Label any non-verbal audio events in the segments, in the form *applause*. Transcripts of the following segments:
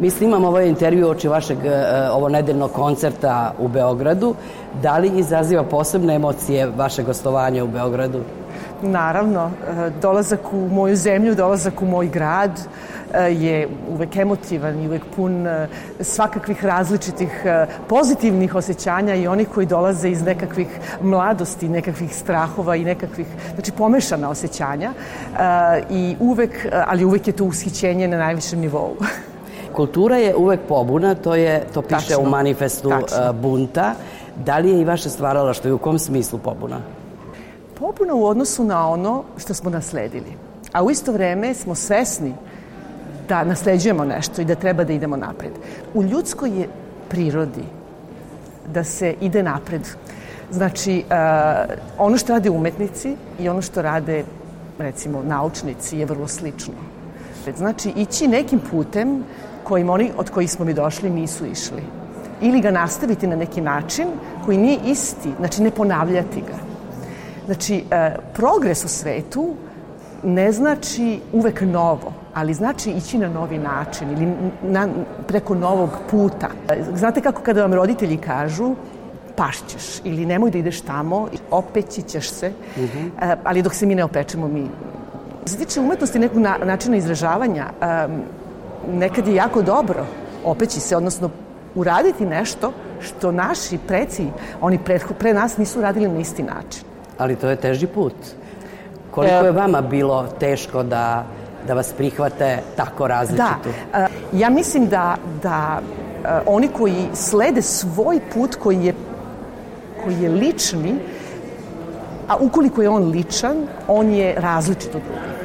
Mi snimamo ovaj intervju oči vašeg uh, ovo nedeljnog koncerta u Beogradu. Da li izaziva posebne emocije vaše gostovanje u Beogradu? Naravno, dolazak u moju zemlju, dolazak u moj grad, je uvek emotivan i uvek pun e, svakakvih različitih e, pozitivnih osjećanja i onih koji dolaze iz nekakvih mladosti, nekakvih strahova i nekakvih, znači pomešana osjećanja e, i uvek, ali uvek je to ushićenje na najvišem nivou. *laughs* Kultura je uvek pobuna, to je to piše Tačno. u manifestu Tačno. bunta. Da li je i vaše stvaralaštvo i u kom smislu pobuna? Pobuna u odnosu na ono što smo nasledili. A u isto vreme smo svesni da nasleđujemo nešto i da treba da idemo napred. U ljudskoj je prirodi da se ide napred. Znači, uh, ono što rade umetnici i ono što rade, recimo, naučnici je vrlo slično. Znači, ići nekim putem kojim oni od kojih smo mi došli nisu išli. Ili ga nastaviti na neki način koji nije isti, znači ne ponavljati ga. Znači, uh, progres u svetu ne znači uvek novo, ali znači ići na novi način ili na, preko novog puta. Znate kako kada vam roditelji kažu pašćeš ili nemoj da ideš tamo, opeći ćeš se, uh mhm. -huh. ali dok se mi ne opečemo, mi... Što se tiče umetnosti nekog na, načina izražavanja, nekad je jako dobro opeći se, odnosno uraditi nešto što naši preci, oni pre, pre nas nisu radili na isti način. Ali to je teži put. Koliko je vama bilo teško da, da vas prihvate tako različito? Da, ja mislim da, da oni koji slede svoj put koji je, koji je lični, a ukoliko je on ličan, on je različit od drugih.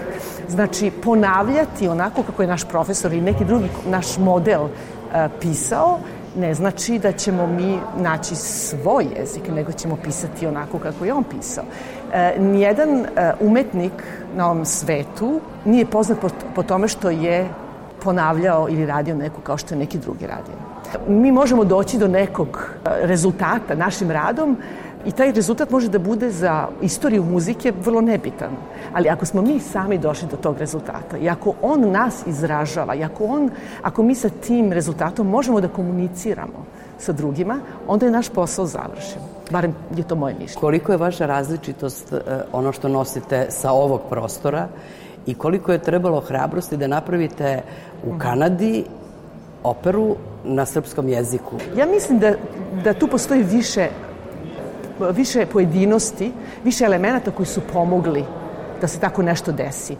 Znači, ponavljati onako kako je naš profesor i neki drugi naš model pisao, ne znači da ćemo mi naći svoj jezik, nego ćemo pisati onako kako je on pisao. E, nijedan e, umetnik na ovom svetu nije poznat po, po tome što je ponavljao ili radio neku kao što je neki drugi radio. Mi možemo doći do nekog e, rezultata našim radom i taj rezultat može da bude za istoriju muzike vrlo nebitan. Ali ako smo mi sami došli do tog rezultata i ako on nas izražava i ako, on, ako mi sa tim rezultatom možemo da komuniciramo sa drugima, onda je naš posao završen. Barem je to moje mišljenje. Koliko je vaša različitost e, ono što nosite sa ovog prostora i koliko je trebalo hrabrosti da napravite u Kanadi operu na srpskom jeziku? Ja mislim da, da tu postoji više više pojedinosti, više elemenata koji su pomogli da se tako nešto desi.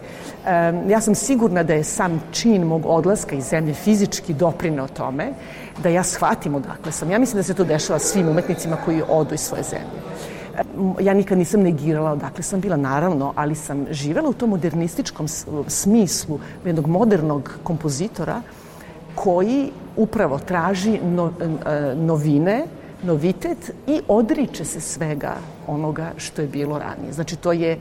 ja sam sigurna da je sam čin mog odlaska iz zemlje fizički doprineo tome da ja shvatim odakle sam. Ja mislim da se to dešava svim umetnicima koji odu iz svoje zemlje. Ja nikad nisam negirala odakle sam bila, naravno, ali sam živela u tom modernističkom smislu jednog modernog kompozitora koji upravo traži no, novine, novitet i odriče se svega onoga što je bilo ranije. Znači, to je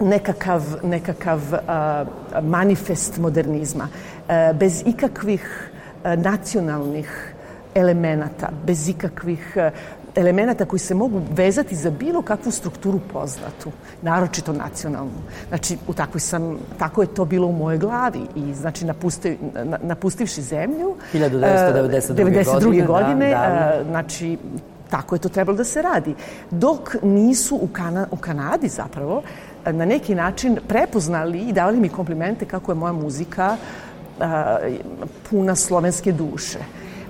nekakav, nekakav uh, manifest modernizma, uh, bez ikakvih uh, nacionalnih elemenata, bez ikakvih uh, elemenata koji se mogu vezati za bilo kakvu strukturu poznatu, naročito nacionalnu. Znači, u takvoj sam, tako je to bilo u mojoj glavi i znači napusti, napustivši zemlju 1992. 92. godine, da, da. znači tako je to trebalo da se radi. Dok nisu u, Kana, u Kanadi zapravo na neki način prepoznali i davali mi komplimente kako je moja muzika a, puna slovenske duše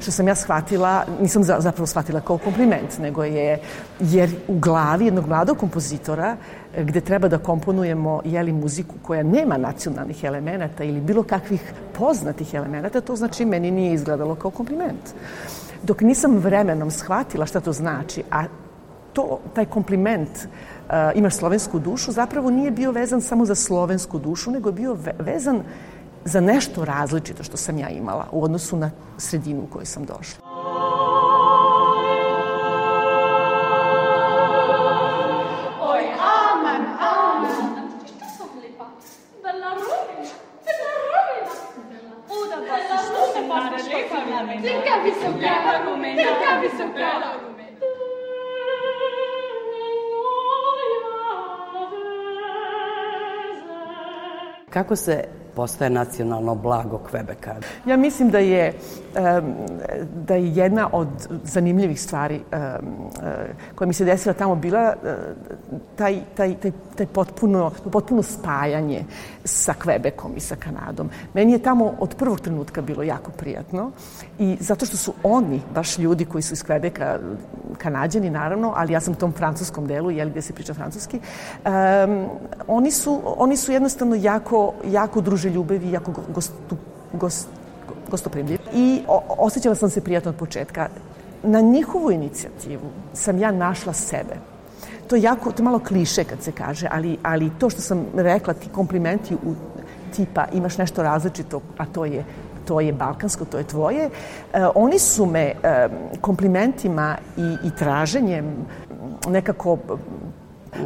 što sam ja shvatila, nisam zapravo shvatila kao kompliment, nego je, jer u glavi jednog mladog kompozitora e, gde treba da komponujemo jeli, muziku koja nema nacionalnih elemenata ili bilo kakvih poznatih elemenata, to znači meni nije izgledalo kao kompliment. Dok nisam vremenom shvatila šta to znači, a to, taj kompliment uh, imaš slovensku dušu, zapravo nije bio vezan samo za slovensku dušu, nego je bio vezan za nešto različito što sam ja imala u odnosu na sredinu u kojoj sam došla. Oj, amen, amen. Što su lipa? Bella rovina. Bella rovina. Uda, bella rovina. Ti capi so bella. Ti capi so bella. Kako se postaje nacionalno blago Kvebeka? Ja mislim da je, da je jedna od zanimljivih stvari koja mi se desila tamo bila taj, taj, taj, taj potpuno, potpuno spajanje sa Kvebekom i sa Kanadom. Meni je tamo od prvog trenutka bilo jako prijatno i zato što su oni, baš ljudi koji su iz Kvebeka, kanadjani naravno, ali ja sam u tom francuskom delu, jeli gde se priča francuski, um, oni, su, oni su jednostavno jako, jako druželjubivi, jako gostu, gost, gostoprimljivi. I osjećala sam se prijatno od početka. Na njihovu inicijativu sam ja našla sebe. To je jako, to je malo kliše kad se kaže, ali, ali to što sam rekla, ti komplimenti u tipa imaš nešto različito, a to je to je balkansko, to je tvoje. E, oni su me e, komplimentima i, i traženjem nekako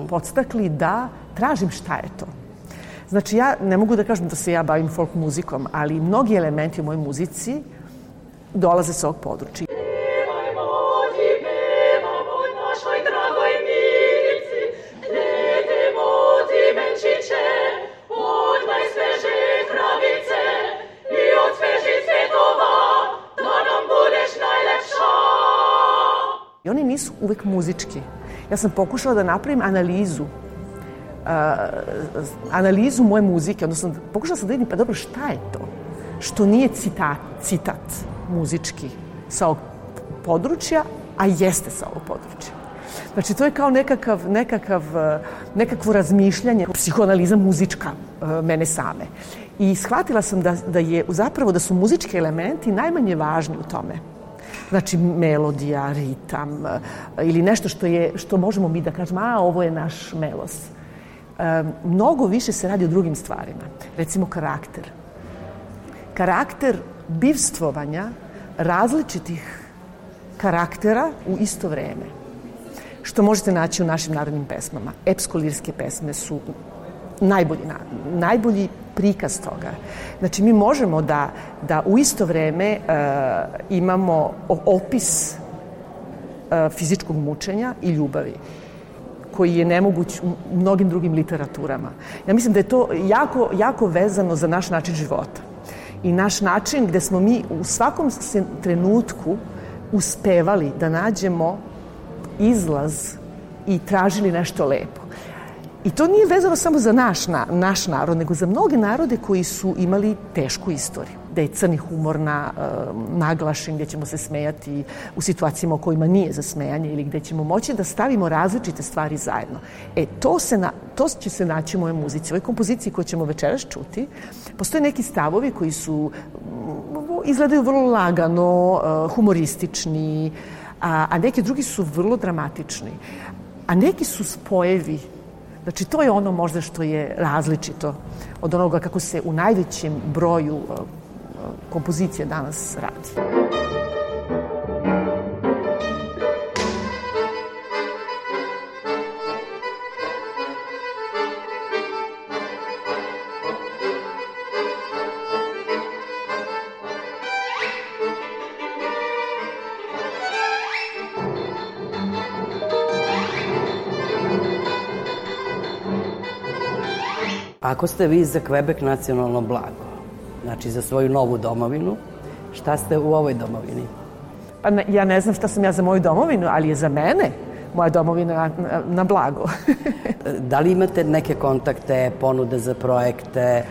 podstakli da tražim šta je to. Znači, ja ne mogu da kažem da se ja bavim folk muzikom, ali mnogi elementi u mojoj muzici dolaze sa ovog područja. I oni nisu uvek muzički. Ja sam pokušala da napravim analizu analizu moje muzike, odnosno pokušala sam da vidim, pa dobro, šta je to? Što nije citat, citat muzički sa ovog područja, a jeste sa ovog područja. Znači, to je kao nekakav, nekakav, nekakvo razmišljanje, psihoanaliza muzička mene same. I shvatila sam da, da je zapravo da su muzički elementi najmanje važni u tome. Znači, melodija, ritam ili nešto što, je, što možemo mi da kažemo, a ovo je naš melos. E, mnogo više se radi o drugim stvarima. Recimo, karakter. Karakter bivstvovanja različitih karaktera u isto vreme što možete naći u našim narodnim pesmama. Epsko-lirske pesme su najbolji, najbolji prikaz toga. Znači, mi možemo da, da u isto vreme uh, imamo opis uh, fizičkog mučenja i ljubavi koji je nemoguć u mnogim drugim literaturama. Ja mislim da je to jako, jako vezano za naš način života. I naš način gde smo mi u svakom trenutku uspevali da nađemo izlaz i tražili nešto lepo. I to nije vezano samo za naš, na, naš narod, nego za mnoge narode koji su imali tešku istoriju. Da je crni humor na, uh, naglašen, gde ćemo se smejati u situacijama u kojima nije za smejanje ili gde ćemo moći da stavimo različite stvari zajedno. E, to, se na, to će se naći u mojoj muzici. U ovoj kompoziciji koju ćemo večeras čuti, postoje neki stavovi koji su, izgledaju vrlo lagano, uh, humoristični, a, a neki drugi su vrlo dramatični. A neki su spojevi Znači, to je ono možda što je različito od onoga kako se u najvećem broju kompozicije danas radi. Ako ste vi za Quebec nacionalno blago, znači za svoju novu domovinu, šta ste u ovoj domovini? Pa ne, ja ne znam šta sam ja za moju domovinu, ali je za mene moja domovina na, na, na blago. *laughs* da li imate neke kontakte, ponude za projekte,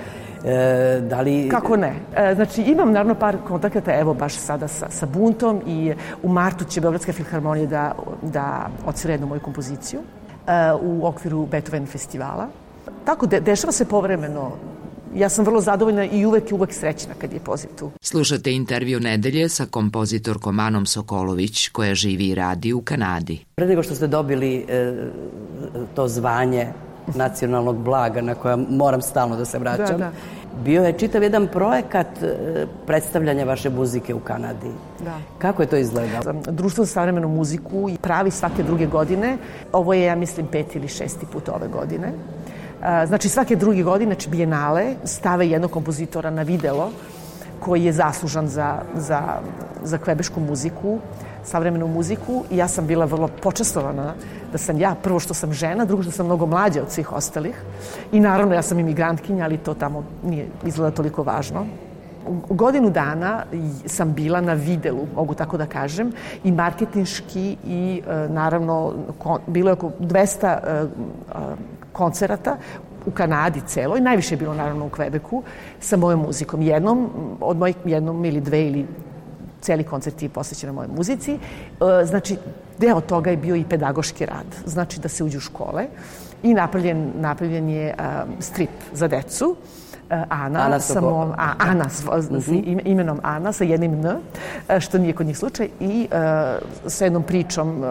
E, da li... Kako ne? E, znači, imam naravno par kontakata, evo baš sada sa, sa Buntom i u martu će Beogradska filharmonija da, da odsvira jednu moju kompoziciju e, u okviru Beethoven festivala. Tako, de, dešava se povremeno ja sam vrlo zadovoljna i uvek i uvek srećna kad je poziv tu. Slušate intervju nedelje sa kompozitorkom Anom Sokolović koja živi i radi u Kanadi. Pre nego što ste dobili e, to zvanje nacionalnog blaga na koja moram stalno da se vraćam, da, da. bio je čitav jedan projekat e, predstavljanja vaše muzike u Kanadi. Da. Kako je to izgledalo? Društvo za savremenu muziku pravi svake druge godine. Ovo je, ja mislim, peti ili šesti put ove godine. Znači svake druge godine, znači bijenale, stave jednog kompozitora na videlo koji je zaslužan za, za, za kvebešku muziku. savremenu muziku i ja sam bila vrlo počastovana da sam ja, prvo što sam žena, drugo što sam mnogo mlađa od svih ostalih i naravno ja sam imigrantkinja, ali to tamo nije izgleda toliko važno. Godinu dana sam bila na videlu, mogu tako da kažem, i marketinški i e, naravno bilo je oko 200 e, koncerata u Kanadi celoj, najviše je bilo naravno u Kvebeku, sa mojom muzikom. Jednom, od mojih jednom ili dve ili celi koncert je posvećen mojoj muzici. E, znači, deo toga je bio i pedagoški rad. Znači da se uđe u škole i napravljen, napravljen je strip za decu Ana, Ana sa mom, a, Ana s, mm -hmm. imenom Ana sa jednim N, e, što nije kod njih slučaj, i uh, sa jednom pričom uh,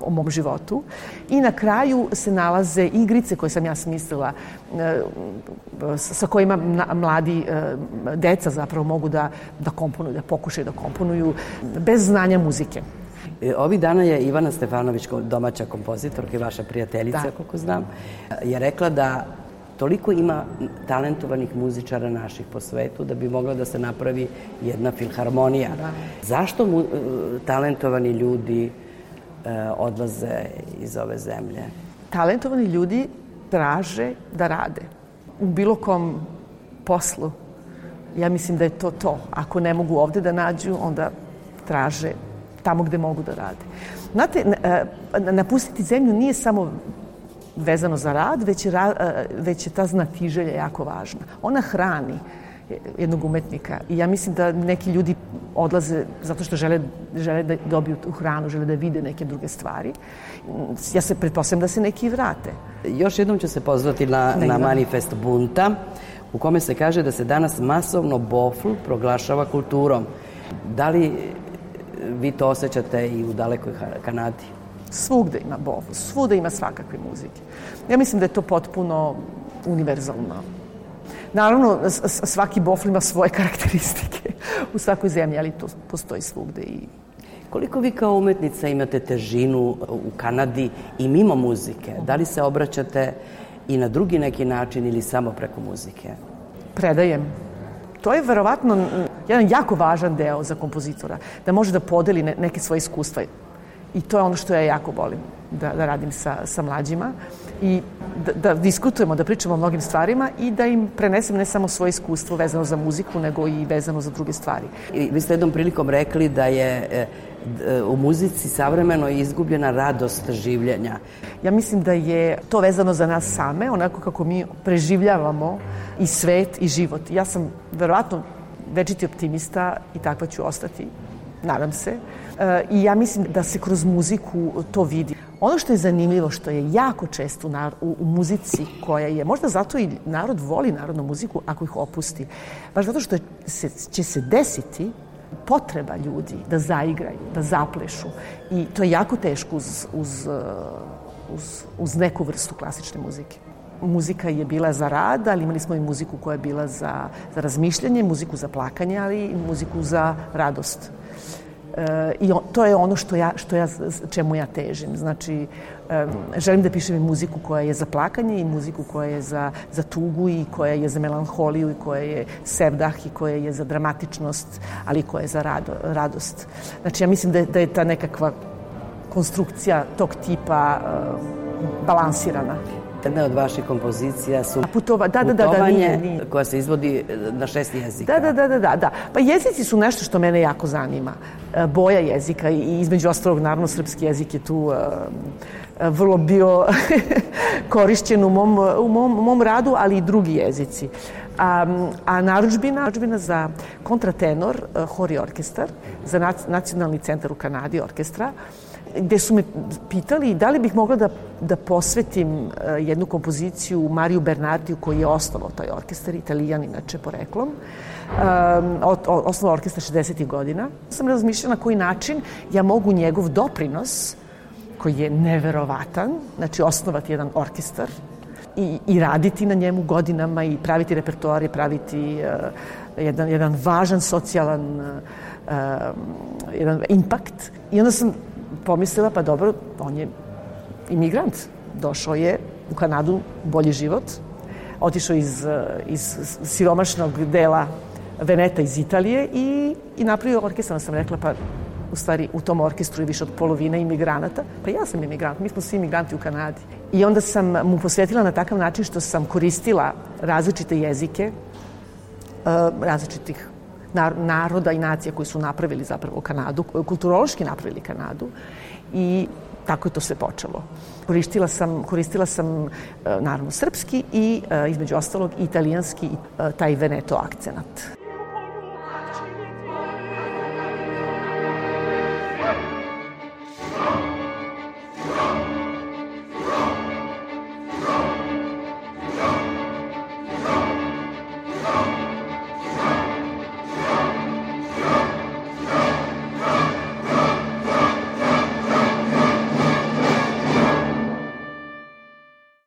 o mom životu. I na kraju se nalaze igrice koje sam ja smislila uh, sa kojima mladi deca zapravo mogu da, da komponuju, da pokušaju da komponuju bez znanja muzike. Ovi dana je Ivana Stefanović, domaća kompozitorka i vaša prijateljica, da. koliko znam, je rekla da toliko ima talentovanih muzičara naših po svetu da bi mogla da se napravi jedna filharmonija. Da. Zašto mu, e, talentovani ljudi e, odlaze iz ove zemlje? Talentovani ljudi traže da rade u bilo kom poslu. Ja mislim da je to to. Ako ne mogu ovde da nađu, onda traže tamo gde mogu da rade. Znate, e, napustiti zemlju nije samo vezano za rad, već je, e, već je ta znatiželja jako važna. Ona hrani jednog umetnika i ja mislim da neki ljudi odlaze zato što žele, žele da dobiju tu hranu, žele da vide neke druge stvari. Ja se pretpostavljam da se neki vrate. Još jednom ću se pozvati na, na manifest bunta u kome se kaže da se danas masovno bofl proglašava kulturom. Da li vi to osjećate i u dalekoj Kanadi? Svugde ima bovu, svuda ima svakakve muzike. Ja mislim da je to potpuno univerzalno. Naravno, svaki bofl ima svoje *laughs* karakteristike u svakoj zemlji, ali to postoji svugde i Koliko vi kao umetnica imate težinu u Kanadi i mimo muzike? Da li se obraćate i na drugi neki način ili samo preko muzike? Predajem. To je verovatno jedan jako važan deo za kompozitora, da može da podeli neke svoje iskustva I to je ono što ja jako volim da, da radim sa, sa mlađima i da, da diskutujemo, da pričamo o mnogim stvarima i da im prenesem ne samo svoje iskustvo vezano za muziku, nego i vezano za druge stvari. I vi ste jednom prilikom rekli da je e, u muzici savremeno izgubljena radost življenja. Ja mislim da je to vezano za nas same, onako kako mi preživljavamo i svet i život. Ja sam verovatno večiti optimista i takva ću ostati, nadam se. I ja mislim da se kroz muziku to vidi. Ono što je zanimljivo, što je jako često u, u, muzici koja je, možda zato i narod voli narodnu muziku ako ih opusti, baš zato što se, će se desiti potreba ljudi da zaigraju, da zaplešu. I to je jako teško uz, uz, uz, uz neku vrstu klasične muzike muzika je bila za rad, ali imali smo i muziku koja je bila za, za razmišljanje, muziku za plakanje, ali i muziku za radost. I on, to je ono što ja, što ja, čemu ja težim. Znači, um, želim da pišem i muziku koja je za plakanje i muziku koja je za, za tugu i koja je za melanholiju i koja je sevdah i koja je za dramatičnost, ali koja je za rado, radost. Znači, ja mislim da da je ta nekakva konstrukcija tog tipa uh, balansirana. Jedna od vaših kompozicija su Putova, da, da, da, da, nije, nije. koja se izvodi na šest jezika. Da, da, da, da, da, da. Pa jezici su nešto što mene jako zanima. E, boja jezika i između ostalog, naravno, srpski jezik je tu uh, vrlo bio *laughs* korišćen u mom, u mom, mom radu, ali i drugi jezici. A, a naručbina, naručbina za kontratenor, uh, hori orkestar, za nacionalni centar u Kanadi orkestra, uh, gde su me pitali da li bih mogla da, da posvetim uh, jednu kompoziciju Mariju Bernardiju koji je osnovao taj orkestar, italijan inače poreklom. Um, osnovao orkestar 60. godina. Sam razmišljala na koji način ja mogu njegov doprinos koji je neverovatan, znači osnovati jedan orkestar i, i raditi na njemu godinama i praviti repertoar praviti uh, jedan, jedan važan socijalan uh, jedan impakt. I onda sam pomislila, pa dobro, on je imigrant. Došao je u Kanadu bolji život, otišao iz, iz siromašnog dela Veneta iz Italije i, i napravio orkestar. Sam rekla, pa u stvari u tom orkestru je više od polovine imigranata. Pa ja sam imigrant, mi smo svi imigranti u Kanadi. I onda sam mu posvetila na takav način što sam koristila različite jezike, uh, različitih naroda i nacija koji su napravili zapravo Kanadu, kulturološki napravili Kanadu i tako je to sve počelo. Koristila sam, koristila sam uh, naravno srpski i uh, između ostalog italijanski, taj Veneto akcenat.